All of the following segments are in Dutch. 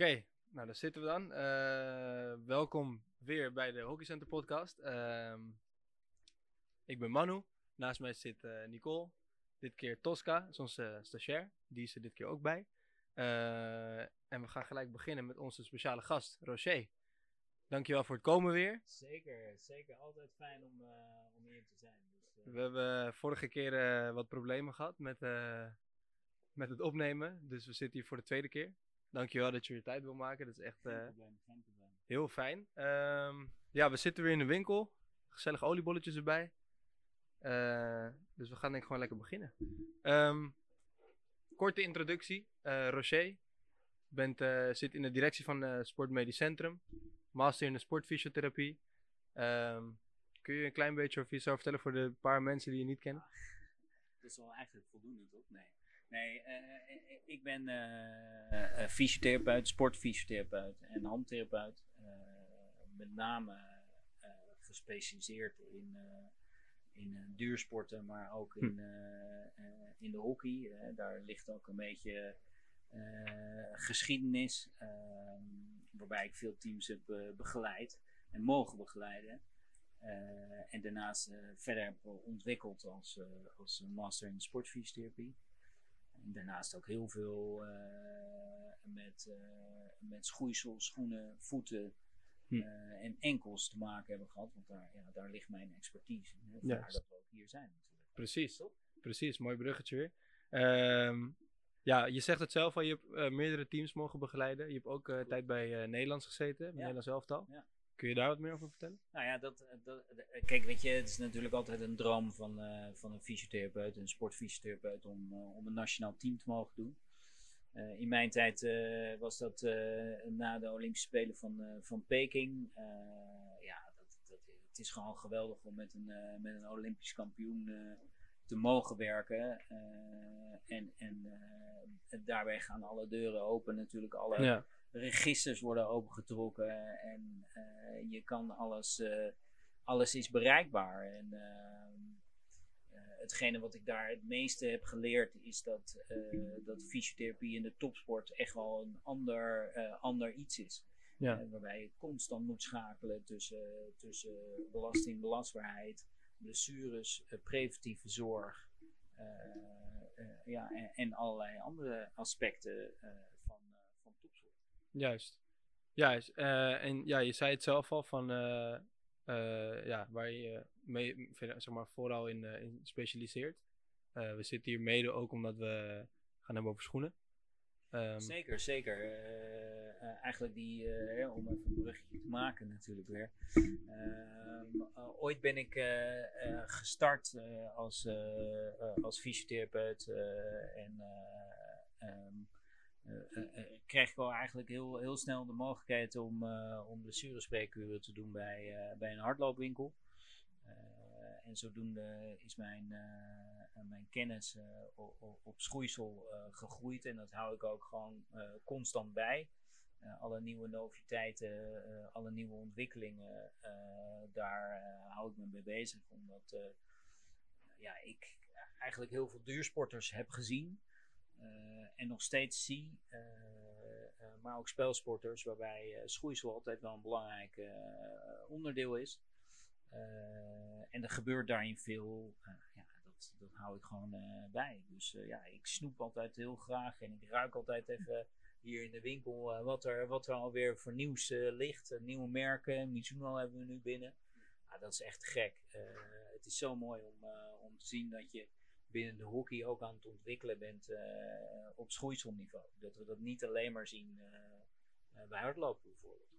Oké, nou daar zitten we dan. Eh, welkom weer bij de Hockey Center podcast. Ehm, ik ben Manu, naast mij zit eh, Nicole. Dit keer Tosca, is onze stagiair. Die is er dit keer ook bij. Eh, en we gaan gelijk beginnen met onze speciale gast, Rocher. Dankjewel voor het komen weer. Zeker, zeker. Altijd fijn om, eh, om hier te zijn. Dus, eh, We hebben vorige keer eh, wat problemen gehad met, eh, met het opnemen. Dus we zitten hier voor de tweede keer. Dankjewel dat je weer tijd wil maken. Dat is echt eh, heel fijn. Ehm, ja, we zitten weer in de winkel. Gezellige oliebolletjes erbij. Eh, dus we gaan denk ik gewoon lekker beginnen. Ehm, korte introductie. Eh Rocher. Je bent, zit in de directie van eh Sportmedisch Centrum. Master in de sportfysiotherapie. Ehm, kun je een klein beetje over jezelf vertellen voor de paar mensen die je niet kennen? Dat is wel eigenlijk voldoende, toch? Nee. Nee, eh, eh, ik ben eh, eh, fysiotherapeut, sportfysiotherapeut en handtherapeut. Eh, met name eh, gespecialiseerd in, eh, in eh, duursporten, maar ook in, eh, eh, in de hockey. Eh, daar ligt ook een beetje eh, geschiedenis, ehm, waarbij ik veel teams heb eh, begeleid en mogen begeleiden. Eh, en daarnaast eh, verder heb ontwikkeld als, eh, als master in sportfysiotherapie. En daarnaast ook heel veel eh, met, eh, met schoeisel, schoenen, voeten Hm. eh, en enkels te maken hebben gehad. Want daar, ja, daar ligt mijn expertise. Hè, vandaar Juist. dat we ook hier zijn natuurlijk. Precies. Precies, mooi bruggetje weer. Ehm, ja, je zegt het zelf al, je hebt meerdere teams mogen begeleiden. Je hebt ook tijd bij eh, Nederlands gezeten, bij Nederlands elftal. Ja. Kun je daar wat meer over vertellen? Nou ja, dat, dat, eh, kijk, weet je, het is natuurlijk altijd een droom van, eh, van een fysiotherapeut, een sportfysiotherapeut, om, eh, om een nationaal team te mogen doen. Eh, in mijn tijd eh, was dat eh, na de Olympische Spelen van, eh, van Peking. Eh, ja, dat, dat, het is gewoon geweldig om met een, eh, met een Olympisch kampioen eh, te mogen werken. Eh, en en eh, daarbij gaan alle deuren open, natuurlijk alle Ja, registers worden opengetrokken en eh, je kan alles, eh, alles is bereikbaar. En eh, hetgene wat ik daar het meeste heb geleerd is dat, dat fysiotherapie in de topsport echt wel een ander, ander iets is. ja. Waarbij je constant moet schakelen tussen, tussen belasting, belastbaarheid, blessures, preventieve zorg. ja, en, en allerlei andere aspecten eh, van, eh, van topsport. Juist. Juist. Eh, en ja, je zei het zelf al van eh, eh, ja, waar je mee, zeg maar, vooral in, specialiseert. We zitten hier mede ook omdat we gaan hebben over schoenen. Ehm, Zeker, zeker. Eigenlijk die, hè, om even een bruggetje te maken natuurlijk weer. Ehm, eh, ooit ben ik gestart als, als fysiotherapeut en eh, ehm, eh, eh, eh, kreeg ik wel eigenlijk heel, heel snel de mogelijkheid om, om blessurespreekuren te doen bij, bij een hardloopwinkel. En zodoende is mijn, mijn kennis op, op, schoeisel gegroeid. En dat hou ik ook gewoon constant bij. Alle nieuwe noviteiten, alle nieuwe ontwikkelingen, daar hou ik me mee bezig. Omdat ja, ik eigenlijk heel veel duursporters heb gezien. En nog steeds zie. eh, eh, maar ook spelsporters, waarbij eh, schoeisel altijd wel een belangrijk onderdeel is. En er gebeurt daarin veel. ja, dat, dat hou ik gewoon bij. Dus ja, ik snoep altijd heel graag en ik ruik altijd even hier in de winkel wat, er, wat er alweer voor nieuws ligt. Nieuwe merken, Mizuno hebben we nu binnen. Ja, dat is echt gek. Het is zo mooi om, om te zien dat je binnen de hockey ook aan het ontwikkelen bent eh, op schoeiselniveau. Dat we dat niet alleen maar zien eh, bij hardlopen bijvoorbeeld.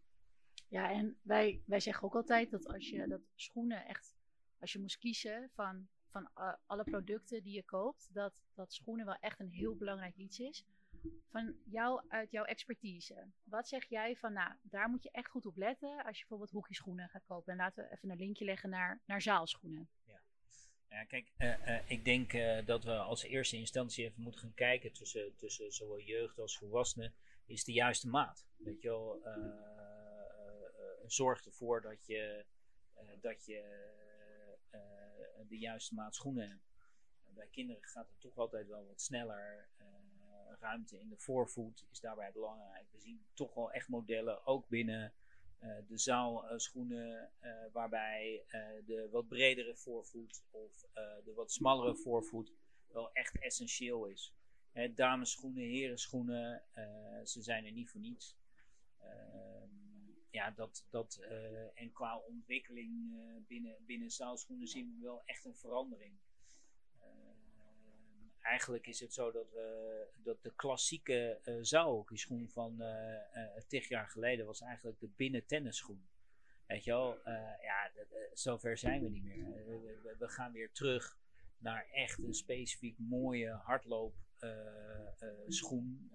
Ja, en wij, wij zeggen ook altijd dat als je dat schoenen echt, als je moest kiezen van, van alle producten die je koopt, dat, dat schoenen wel echt een heel belangrijk iets is. Van jou, uit jouw expertise. Wat zeg jij van, nou, daar moet je echt goed op letten als je bijvoorbeeld hockeyschoenen gaat kopen. En laten we even een linkje leggen naar, naar zaalschoenen. Ja, kijk, eh, eh, ik denk eh, dat we als eerste instantie even moeten gaan kijken tussen, tussen zowel jeugd als volwassenen, is de juiste maat. Weet je wel, zorg ervoor dat je, dat je de juiste maat schoenen hebt. bij kinderen gaat het toch altijd wel wat sneller. ruimte in de voorvoet is daarbij belangrijk. We zien toch wel echt modellen, ook binnen de zaalschoenen, waarbij de wat bredere voorvoet of de wat smallere voorvoet wel echt essentieel is. Hè, damesschoenen, herenschoenen, ze zijn er niet voor niets. Ehm, ja, dat, dat, en qua ontwikkeling binnen, binnen zaalschoenen zien we wel echt een verandering eigenlijk is het zo dat, we, dat de klassieke uh, van uh, tig jaar geleden was eigenlijk de binnen tennisschoen. Weet je wel, ja, zover zijn we niet meer. We, we, gaan weer terug naar echt een specifiek mooie hardloopschoen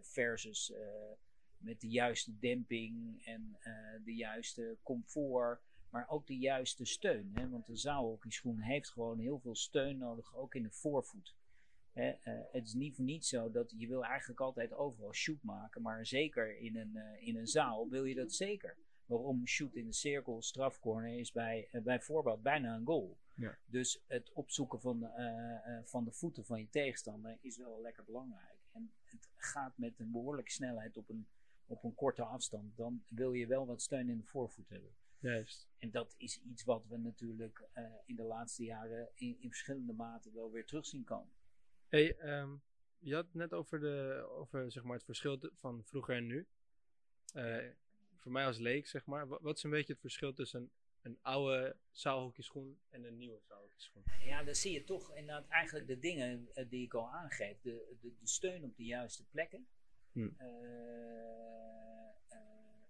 versus met de juiste demping en de juiste comfort maar ook de juiste steun. Hè? Want de zaalhockeyschoen heeft gewoon heel veel steun nodig, ook in de voorvoet. Hè, uh, het is niet voor niets zo dat je wil eigenlijk altijd overal shoot maken, maar zeker in een, uh, in een zaal wil je dat zeker. Waarom shoot in de cirkel, strafcorner is bij, uh, bijvoorbeeld bijna een goal. Ja. Dus het opzoeken van, van de voeten van je tegenstander is wel lekker belangrijk. En het gaat met een behoorlijke snelheid op een, op een korte afstand. Dan wil je wel wat steun in de voorvoet hebben. Juist. En dat is iets wat we natuurlijk in de laatste jaren in, in verschillende maten wel weer terug zien komen. Hey, um, je had het net over, de, over zeg maar, het verschil van vroeger en nu. Uh, voor mij als leek, zeg maar, wat is een beetje het verschil tussen een, een oude zaalhockeyschoen en een nieuwe zaalhockeyschoen? Ja, dan zie je toch inderdaad eigenlijk de dingen uh, die ik al aangeef. De, de, de, steun op de juiste plekken. Hm. Uh,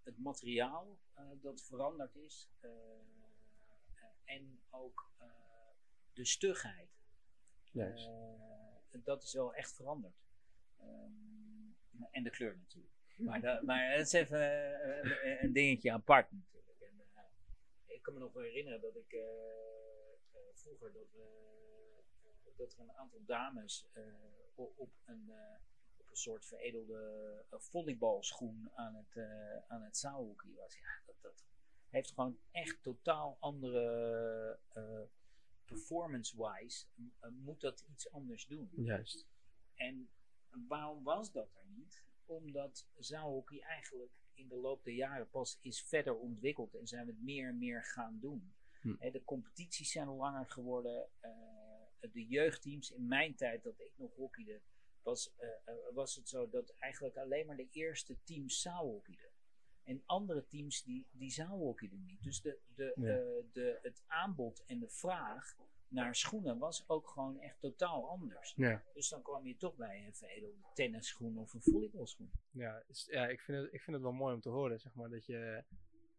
het materiaal dat veranderd is. en ook de stugheid. Yes dat is wel echt veranderd. Um, en de kleur natuurlijk. Maar, maar het is even uh, een dingetje apart natuurlijk. En, uh, ik kan me nog herinneren dat ik uh, vroeger dat, dat er een aantal dames op, een, een soort veredelde volleybalschoen aan het, aan het was. Ja, dat, dat heeft gewoon echt totaal andere performance-wise uh, moet dat iets anders doen. Juist. En waarom was dat er niet? Omdat zaalhockey eigenlijk in de loop der jaren pas is verder ontwikkeld en zijn we het meer en meer gaan doen. Hm. de competities zijn langer geworden. Uh, de jeugdteams, in mijn tijd dat ik nog hockeyde, was, uh, was het zo dat eigenlijk alleen maar de eerste teams zaalhockeyden. En andere teams die, die zaalhockeyden niet. Dus de, de, ja. de, het aanbod en de vraag naar schoenen was ook gewoon echt totaal anders. Ja. Dus dan kwam je toch bij een veredelde tennisschoen of een volleybalschoen. Ja, is, ja ik, vind het, ik vind het wel mooi om te horen, zeg maar, dat je,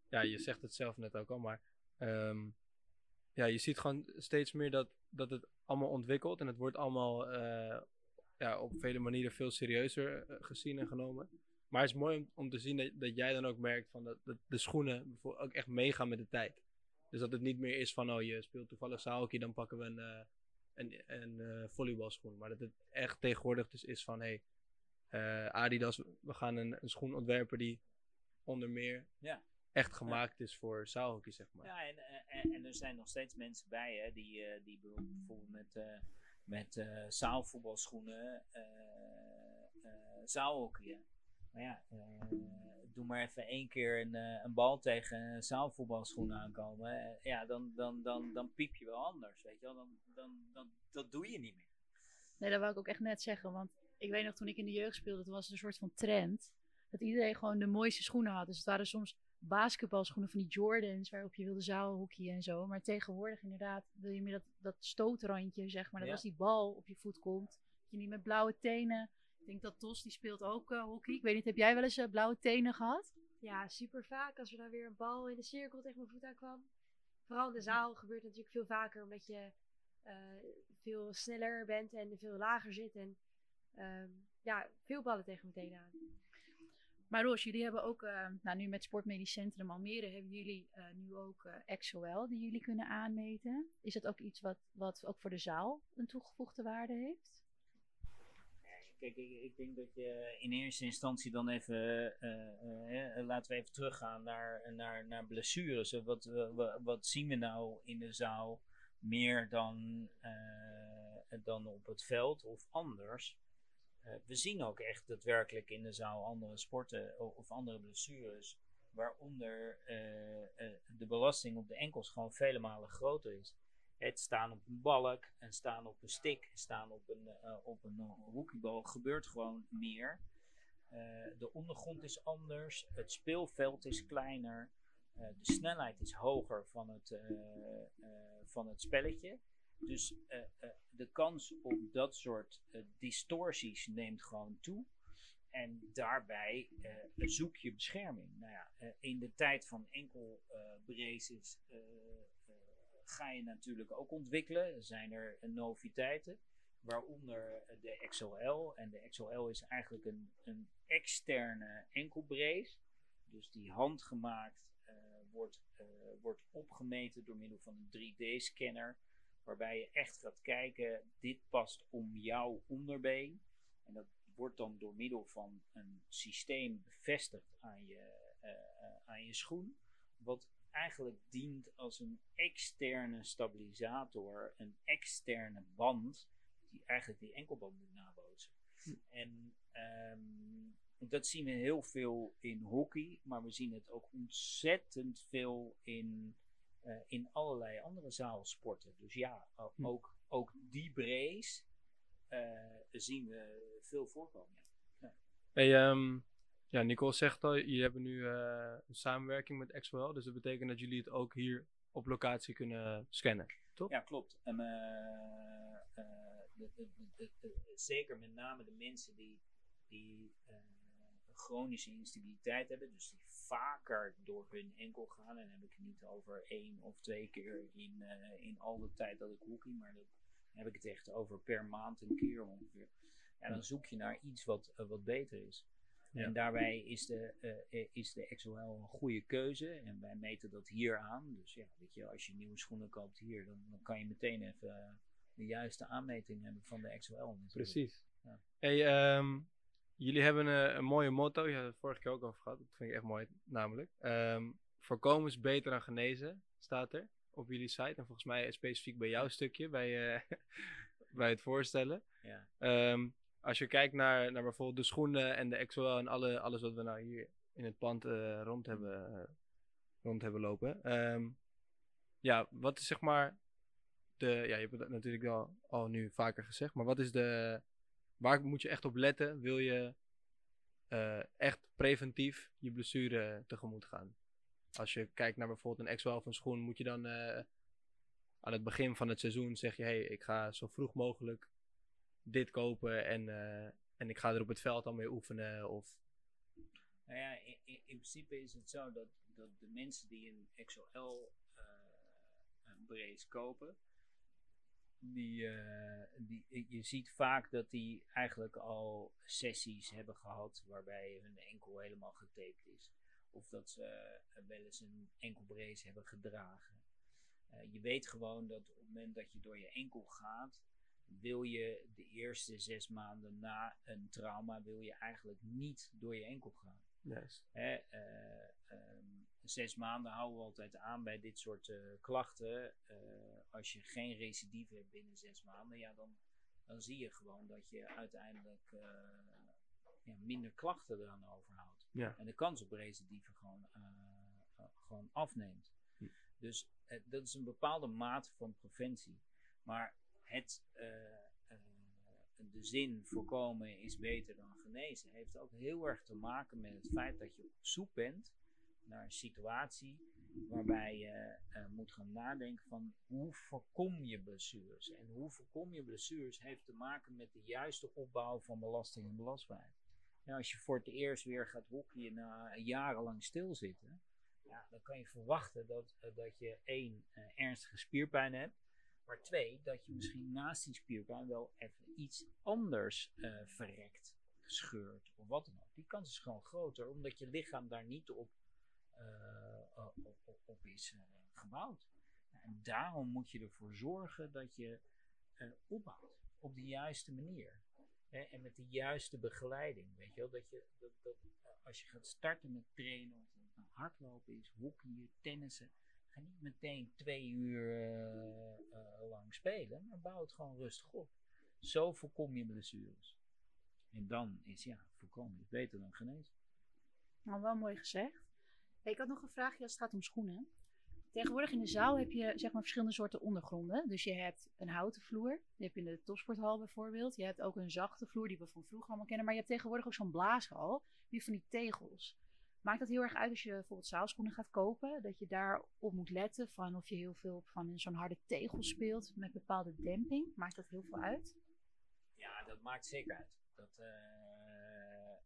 ja, je zegt het zelf net ook al, maar um, ja, je ziet gewoon steeds meer dat, dat het allemaal ontwikkelt en het wordt allemaal uh, ja, op vele manieren veel serieuzer uh, gezien en genomen. Maar het is mooi om, om te zien dat, dat jij dan ook merkt van dat, dat de schoenen ook echt meegaan met de tijd. Dus dat het niet meer is van, oh je speelt toevallig zaalhockey, dan pakken we een, uh, een, een uh, volleybalschoen. Maar dat het echt tegenwoordig dus is van, hey, uh, Adidas, we gaan een, een schoen ontwerpen die onder meer ja. echt gemaakt is voor zaalhockey, zeg maar. Ja, en, en, en, er zijn nog steeds mensen bij, hè, die, die bijvoorbeeld met, met zaalvoetbalschoenen zaalhockeyen. Maar ja, doe maar even één keer een, uh, een bal tegen een zaalvoetbalschoen aankomen. Uh, ja, dan, dan, dan, dan piep je wel anders, weet je wel. Dan, dan, dan, dat doe je niet meer. Nee, dat wou ik ook echt net zeggen. Want ik weet nog, toen ik in de jeugd speelde, toen was het een soort van trend. Dat iedereen gewoon de mooiste schoenen had. Dus het waren soms basketbalschoenen van die Jordans, waarop je wilde zaalhoekje en zo. Maar tegenwoordig inderdaad wil je meer dat, dat stootrandje, zeg maar. Dat als die bal op je voet komt, dat je niet met blauwe tenen ik denk dat Tos, die speelt ook uh, hockey. Ik weet niet, heb jij wel eens uh, blauwe tenen gehad? Ja, super vaak. Als er dan weer een bal in de cirkel tegen mijn voet aankwam. Vooral in de zaal gebeurt het natuurlijk veel vaker, omdat je uh, veel sneller bent en veel lager zit. En ehm, ja, veel ballen tegen mijn tenen aan. Maar Roos, jullie hebben ook, nou nu met Sportmedisch Centrum Almere, hebben jullie nu ook XOL die jullie kunnen aanmeten. Is dat ook iets wat, wat ook voor de zaal een toegevoegde waarde heeft? Ik, ik, denk dat je in eerste instantie dan even, uh, uh, laten we even teruggaan naar, naar, naar blessures. Wat, wat, wat zien we nou in de zaal meer dan, dan op het veld of anders? Eh, we zien ook echt daadwerkelijk in de zaal andere sporten o- of andere blessures, waaronder eh, eh, de belasting op de enkels gewoon vele malen groter is. Het staan op een balk en staan op een stick, staan op een, eh, op een eh, hockeybal gebeurt gewoon meer. Eh, de ondergrond is anders, het speelveld is kleiner, de snelheid is hoger van het, van het spelletje. Dus de kans op dat soort distorties neemt gewoon toe. En daarbij zoek je bescherming. Nou ja, in de tijd van enkel eh braces ga je natuurlijk ook ontwikkelen. Zijn er eh, noviteiten, waaronder eh, de XOL. En de XOL is eigenlijk een, een externe enkelbrace. Dus die handgemaakt eh, wordt, wordt opgemeten door middel van een 3D-scanner. Waarbij je echt gaat kijken, dit past om jouw onderbeen. En dat wordt dan door middel van een systeem bevestigd aan je, aan je schoen. Wat eigenlijk dient als een externe stabilisator, een externe band, die eigenlijk die enkelband moet nabootsen. En ehm, dat zien we heel veel in hockey, maar we zien het ook ontzettend veel in, eh, in allerlei andere zaalsporten. Dus ja, Hm. ook, ook die brace eh, zien we veel voorkomen. Ja. Hey, ehm, ja, Nicole zegt al, jullie hebben nu eh, een samenwerking met XOL. Dus dat betekent dat jullie het ook hier op locatie kunnen scannen. Toch? Ja, klopt. En, eh, eh, de- zeker met name de mensen die, die eh, chronische instabiliteit hebben, dus die vaker door hun enkel gaan. En dan heb ik het niet over één of twee keer in, eh, in al de tijd dat ik hockey, maar dan heb ik het echt over per maand een keer ongeveer. Ja, dan zoek je naar iets wat, eh, wat beter is. Ja. En daarbij is de, eh, eh, is de XOL een goede keuze. En wij meten dat hier aan. Dus ja, weet je, als je nieuwe schoenen koopt hier, dan, dan kan je meteen even eh, de juiste aanmeting hebben van de XOL. natuurlijk. Precies. Ja. Hey, ehm, jullie hebben een, een mooie motto. Je had het vorige keer ook over gehad. Dat vind ik echt mooi, namelijk. Ehm, voorkomen is beter dan genezen, staat er op jullie site. En volgens mij specifiek bij jouw stukje, bij, bij het voorstellen. Ja. Ehm, als je kijkt naar, naar bijvoorbeeld de schoenen en de XOL en alle, alles wat we nou hier in het pand eh, rond, hebben, eh, rond hebben lopen. ehm, ja, wat is zeg maar de, ja, je hebt het natuurlijk al, al nu vaker gezegd, maar wat is de, waar moet je echt op letten? Wil je eh, echt preventief je blessure tegemoet gaan? Als je kijkt naar bijvoorbeeld een XOL of een schoen, moet je dan aan het begin van het seizoen zeg je, hey, ik ga zo vroeg mogelijk dit kopen en, eh, en ik ga er op het veld al mee oefenen of Nou ja, in, in, in principe is het zo dat, dat de mensen die een XOL eh, brace kopen, die, eh, die, je ziet vaak dat die eigenlijk al sessies hebben gehad waarbij hun enkel helemaal getaped is. Of dat ze wel eens een enkelbrace hebben gedragen. Je weet gewoon dat op het moment dat je door je enkel gaat, wil je de eerste zes maanden na een trauma, wil je eigenlijk niet door je enkel gaan. Hè, eh, ehm, zes maanden houden we altijd aan bij dit soort eh, klachten. Eh, als je geen recidive hebt binnen zes maanden, ja, dan, dan zie je gewoon dat je uiteindelijk ja, minder klachten eraan overhoudt. Ja. En de kans op recidive gewoon, gewoon afneemt. Hm. Dus dat is een bepaalde mate van preventie. Maar het, eh, eh, de zin voorkomen is beter dan genezen heeft ook heel erg te maken met het feit dat je op zoek bent naar een situatie waarbij je eh, moet gaan nadenken van hoe voorkom je blessures. En hoe voorkom je blessures heeft te maken met de juiste opbouw van belasting en belastbaarheid. Ja, als je voor het eerst weer gaat hockeyen na jarenlang stilzitten, ja, dan kan je verwachten dat, dat je één, ernstige spierpijn hebt. Maar twee, dat je misschien naast die spierpijn wel even iets anders eh, verrekt, gescheurd of wat dan ook. Die kans is gewoon groter, omdat je lichaam daar niet op, eh, op, op, op is eh, gebouwd. En daarom moet je ervoor zorgen dat je eh, opbouwt op de juiste manier. Hè, en met de juiste begeleiding. Weet je wel? Dat je, dat, eh, als je gaat starten met trainen, of hardlopen is, hockeyen, tennissen, niet meteen twee uur eh, eh, lang spelen, maar bouw het gewoon rustig op. Zo voorkom je blessures. En dan is ja, voorkomen is beter dan genezen. Nou, wel mooi gezegd. Ik had nog een vraagje als het gaat om schoenen. Tegenwoordig in de zaal heb je zeg maar verschillende soorten ondergronden. Dus je hebt een houten vloer. Die heb je in de topsporthal bijvoorbeeld. Je hebt ook een zachte vloer die we van vroeger allemaal kennen. Maar je hebt tegenwoordig ook zo'n blaashal. Die van die tegels. Maakt dat heel erg uit als je bijvoorbeeld zaalschoenen gaat kopen? Dat je daarop moet letten van of je heel veel van zo'n harde tegel speelt met bepaalde demping. Maakt dat heel veel uit? Ja, dat maakt zeker uit. Dat, eh,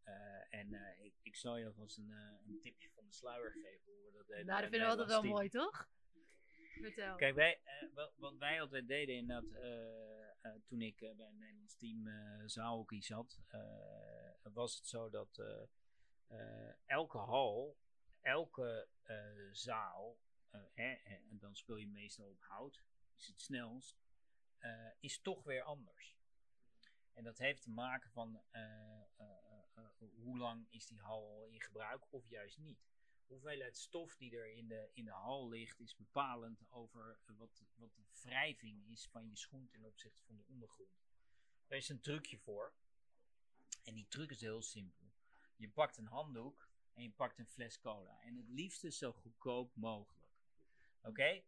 eh, en eh, ik, ik zal je alvast een, een tipje van de sluier geven. Hoe we dat deden Nou, dat vinden we altijd wel mooi, toch? Vertel. Kijk, wij, wat, wij altijd deden in dat, toen ik bij het Nederlands team zaalhockey zat, was het zo dat elke hal, elke eh, zaal, eh, en dan speel je meestal op hout, is het snelst, eh, is toch weer anders. En dat heeft te maken van eh, eh, eh, eh, hoe lang is die hal al in gebruik of juist niet hoeveelheid stof die er in de, in de hal ligt is bepalend over eh, wat, wat de wrijving is van je schoen ten opzichte van de ondergrond. Daar is een trucje voor. En die truc is heel simpel. Je pakt een handdoek en je pakt een fles cola. En het liefste zo goedkoop mogelijk. Oké?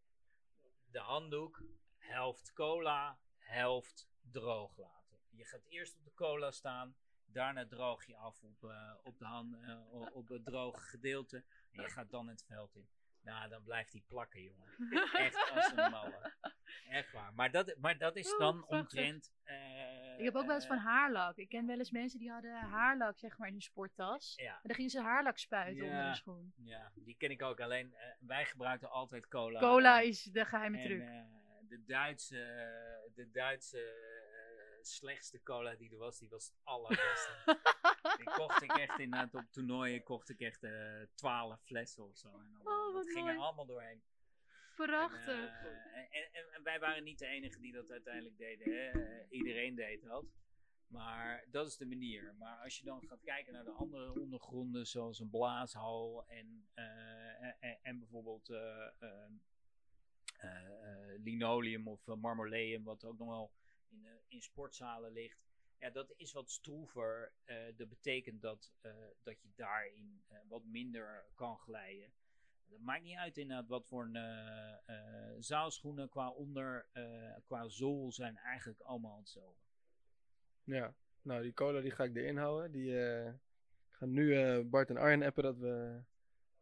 De handdoek, helft cola, helft droog laten. Je gaat eerst op de cola staan. Daarna droog je af op, eh, op, de hand, eh, op het droge gedeelte. En je gaat dan het veld in. Nou, dan blijft die plakken, jongen. Echt als een malle. Echt waar. Maar dat, maar dat is dan omtrent... eh, Ik heb ook wel eens van eh, haarlak. Ik ken wel eens mensen die hadden haarlak zeg maar in hun sporttas. Ja, En dan gingen ze haarlak spuiten Ja. onder de schoen. ja, die ken ik ook. Alleen, eh, wij gebruikten altijd cola. Cola is de geheime En, truc. eh, de Duitse, de Duitse slechtste cola die er was, die was het allerbeste. die kocht ik echt inderdaad op toernooien, kocht ik echt twaalf flessen of zo. En dan, Oh, dat ging er allemaal doorheen. Prachtig. En, eh, en, en, wij waren niet de enigen die dat uiteindelijk deden. Hè? Eh, iedereen deed dat. Maar dat is de manier. Maar als je dan gaat kijken naar de andere ondergronden, zoals een blaashal en, eh, en, bijvoorbeeld linoleum of marmoleum, wat ook nog wel in, in sportzalen ligt. Ja, dat is wat stroever. Dat betekent dat, dat je daarin wat minder kan glijden. Dat maakt niet uit inderdaad wat voor een eh, eh, zaalschoenen qua onder, eh, qua zool zijn eigenlijk allemaal hetzelfde. Ja, nou die cola die ga ik erin houden. Die eh, ik ga nu Bart en Arjen appen dat we een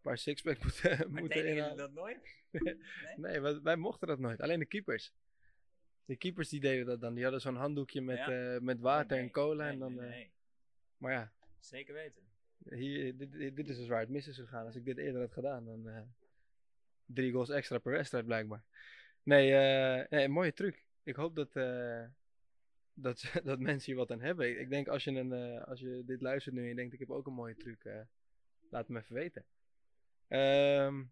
paar sixpack moeten, Maar moeten inhalen. dat nooit? Nee, wij, wij mochten dat nooit. Alleen de keepers. De keepers die deden dat dan. Die hadden zo'n handdoekje met, Ja. met water Nee, en cola. nee, en dan, nee, nee. Maar ja, Zeker weten. Dit, dit is dus waar het mis is gegaan. Als ik dit eerder had gedaan, dan eh, drie goals extra per wedstrijd blijkbaar. Nee, eh, nee mooie truc. Ik hoop dat, eh, dat, dat mensen hier wat aan hebben. Ik, denk als je, een, als je dit luistert nu en je denkt ik heb ook een mooie truc, laat me even weten. Ehm,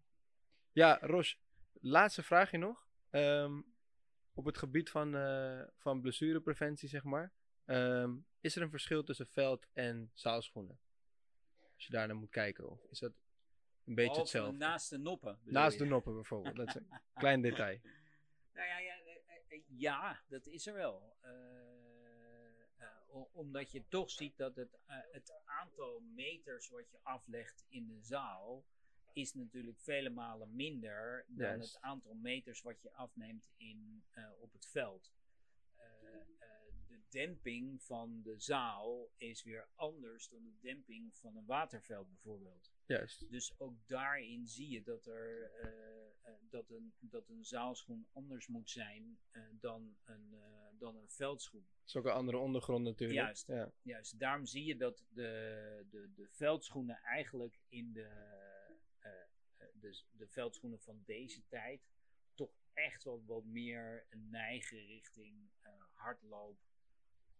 ja, Ros, laatste vraagje nog. Ehm, op het gebied van, van blessurepreventie, zeg maar. Ehm, is er een verschil tussen veld- en zaalschoenen? Als je daar naar moet kijken. Of is dat een beetje Behalve hetzelfde? Naast de noppen. Naast je? de noppen bijvoorbeeld. Dat is een klein detail. Nou ja, ja, eh, eh, ja, dat is er wel. Eh, omdat je toch ziet dat het, het aantal meters wat je aflegt in de zaal is natuurlijk vele malen minder dan Juist. het aantal meters wat je afneemt in, op het veld. De demping van de zaal is weer anders dan de demping van een waterveld bijvoorbeeld. Juist. Dus ook daarin zie je dat, er, eh, eh, dat, een, dat een zaalschoen anders moet zijn eh, dan, een, dan een veldschoen. Dat is ook een andere ondergrond natuurlijk. Juist. Ja. Juist, daarom zie je dat de, de, de veldschoenen eigenlijk in de, de, de veldschoenen van deze tijd toch echt wel wat meer neigen richting eh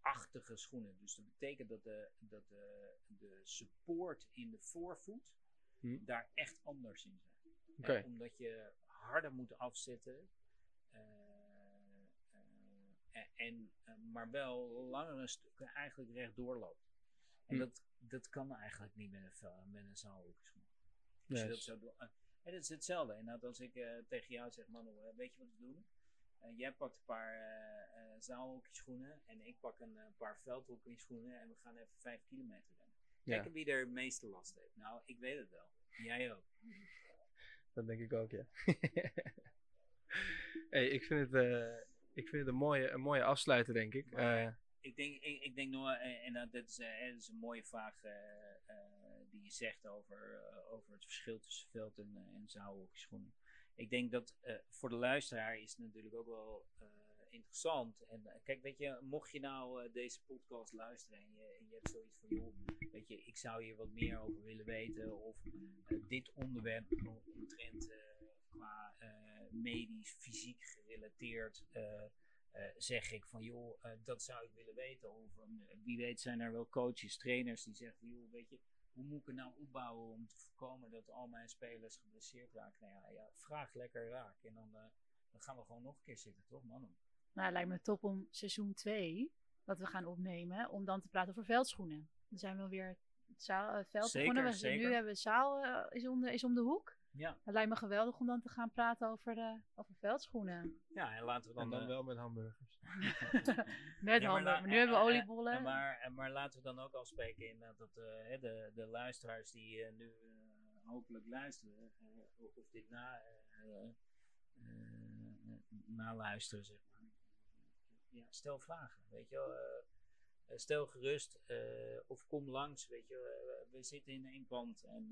hardloopachtige schoenen. Dus dat betekent dat de, dat de, de support in de voorvoet Hm. daar echt anders in zijn. Omdat je harder moet afzetten. eh, eh, en, en, eh, maar wel langere stukken eigenlijk rechtdoor loopt. En Hm. dat, dat kan eigenlijk niet met een, met een. Als je dat Juist. zo doet. En het is hetzelfde. Inderdaad, als ik tegen jou zeg, Manu, eh, weet je wat we doen? Eh, jij pakt een paar uh, zaalhockeyschoenen en ik pak een paar veldhockeyschoenen en we gaan even vijf kilometer rennen. Kijken wie er het meeste last heeft. Nou, ik weet het wel. Jij ook. Dat denk ik ook, ja. hey, ik vind het, ik vind het een, mooie, een mooie afsluiter, denk ik. ik denk, ik, ik denk nog, en dat, is, dat is een mooie vraag die je zegt over, over het verschil tussen veld- en, en zaalhockeyschoenen ik denk dat uh, voor de luisteraar is het natuurlijk ook wel uh, interessant. En uh, kijk, weet je, mocht je nou deze podcast luisteren en je, en je, hebt zoiets van, joh, weet je, ik zou hier wat meer over willen weten. Of dit onderwerp omtrent qua medisch, fysiek gerelateerd. zeg ik van joh, dat zou ik willen weten. Of wie weet zijn er wel coaches, trainers die zeggen, joh, weet je, hoe moet ik er nou opbouwen om te voorkomen dat al mijn spelers geblesseerd raken? Nou ja, ja vraag lekker raak. En dan, uh, dan gaan we gewoon nog een keer zitten, toch mannen? Nou, het lijkt me top om seizoen 2, wat we gaan opnemen, om dan te praten over veldschoenen. Dan zijn we weer zaal, uh, veldschoenen. Zeker, Nu hebben we zaal uh, is, om de, is om de hoek. Ja. Het lijkt me geweldig om dan te gaan praten over, de, over veldschoenen. Ja, en laten we dan, en dan wel met hamburgers. met ja, hamburgers. nu hebben we oliebollen. En maar, en maar laten we dan ook afspreken in dat uh, de, de luisteraars die uh, nu uh, hopelijk luisteren, of dit na, naluisteren, zeg maar. Ja, stel vragen, weet je wel eh, stel gerust uh, of kom langs. Weet je, we zitten in één pand en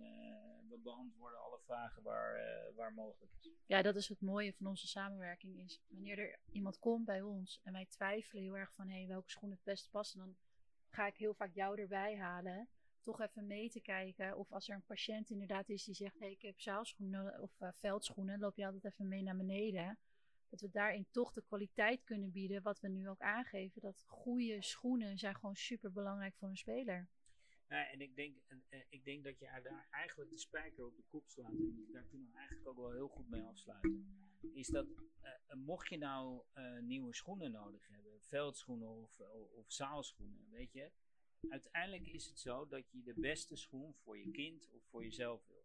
we beantwoorden alle vragen waar, waar mogelijk is. Ja, dat is het mooie van onze samenwerking. Is wanneer er iemand komt bij ons en wij twijfelen heel erg van hey, welke schoenen het beste passen, dan ga ik heel vaak jou erbij halen. Toch even mee te kijken. Of als er een patiënt inderdaad is die zegt: hey, ik heb zaalschoenen of veldschoenen, loop je altijd even mee naar beneden dat we daarin toch de kwaliteit kunnen bieden, wat we nu ook aangeven. Dat goede schoenen zijn gewoon super belangrijk voor een speler. Ja, en ik denk, ik denk dat je daar eigenlijk de spijker op de kop slaat. En daar kunnen we eigenlijk ook wel heel goed mee afsluiten. Is dat, uh, mocht je nou uh, nieuwe schoenen nodig hebben, veldschoenen of, of zaalschoenen, weet je. Uiteindelijk is het zo dat je de beste schoen voor je kind of voor jezelf wil.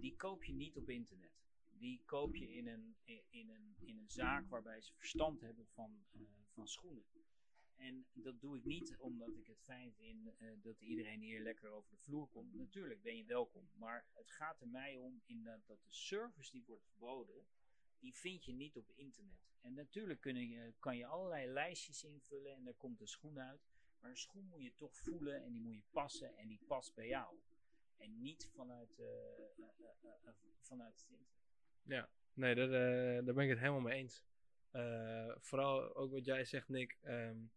Die koop je niet op internet die koop je in een, in een, in een zaak waarbij ze verstand hebben van, uh, van schoenen. En dat doe ik niet omdat ik het fijn vind uh, dat iedereen hier lekker over de vloer komt. Natuurlijk ben je welkom, maar het gaat er mij om in dat, dat de service die wordt geboden, die vind je niet op internet. En natuurlijk kun je, kan je allerlei lijstjes invullen en daar komt een schoen uit. Maar een schoen moet je toch voelen en die moet je passen en die past bij jou. En niet vanuit, uh, vanuit het internet. Ja, nee, daar, uh, daar ben ik het helemaal mee eens. Uh, vooral ook wat jij zegt, Nick. Um,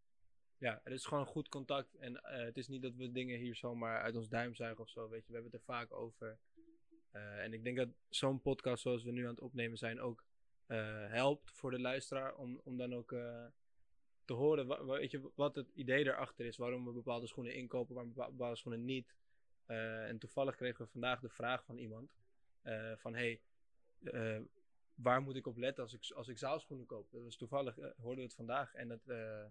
ja, het is gewoon goed contact. En uh, het is niet dat we dingen hier zomaar uit ons duim zuigen of zo. Weet je, we hebben het er vaak over. en ik denk dat zo'n podcast zoals we nu aan het opnemen zijn ook helpt voor de luisteraar. Om, om dan ook te horen weet je, wat het idee erachter is. Waarom we bepaalde schoenen inkopen, waarom bepaalde schoenen niet. en toevallig kregen we vandaag de vraag van iemand. van hey, uh, waar moet ik op letten als ik, als ik zaalschoenen koop? Dat was toevallig, uh, hoorden we het vandaag. En, dat, uh,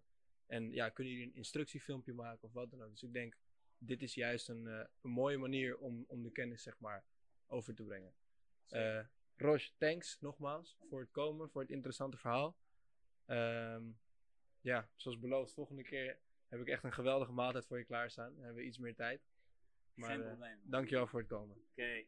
en ja, kunnen jullie een instructiefilmpje maken of wat dan ook. Dus ik denk, dit is juist een, een mooie manier om, om de kennis zeg maar over te brengen. Roche, thanks nogmaals voor het komen, voor het interessante verhaal. Um, ja, zoals beloofd, volgende keer heb ik echt een geweldige maaltijd voor je klaarstaan. Dan hebben we iets meer tijd. Maar, Geen probleem. dankjewel voor het komen. Oké. Okay.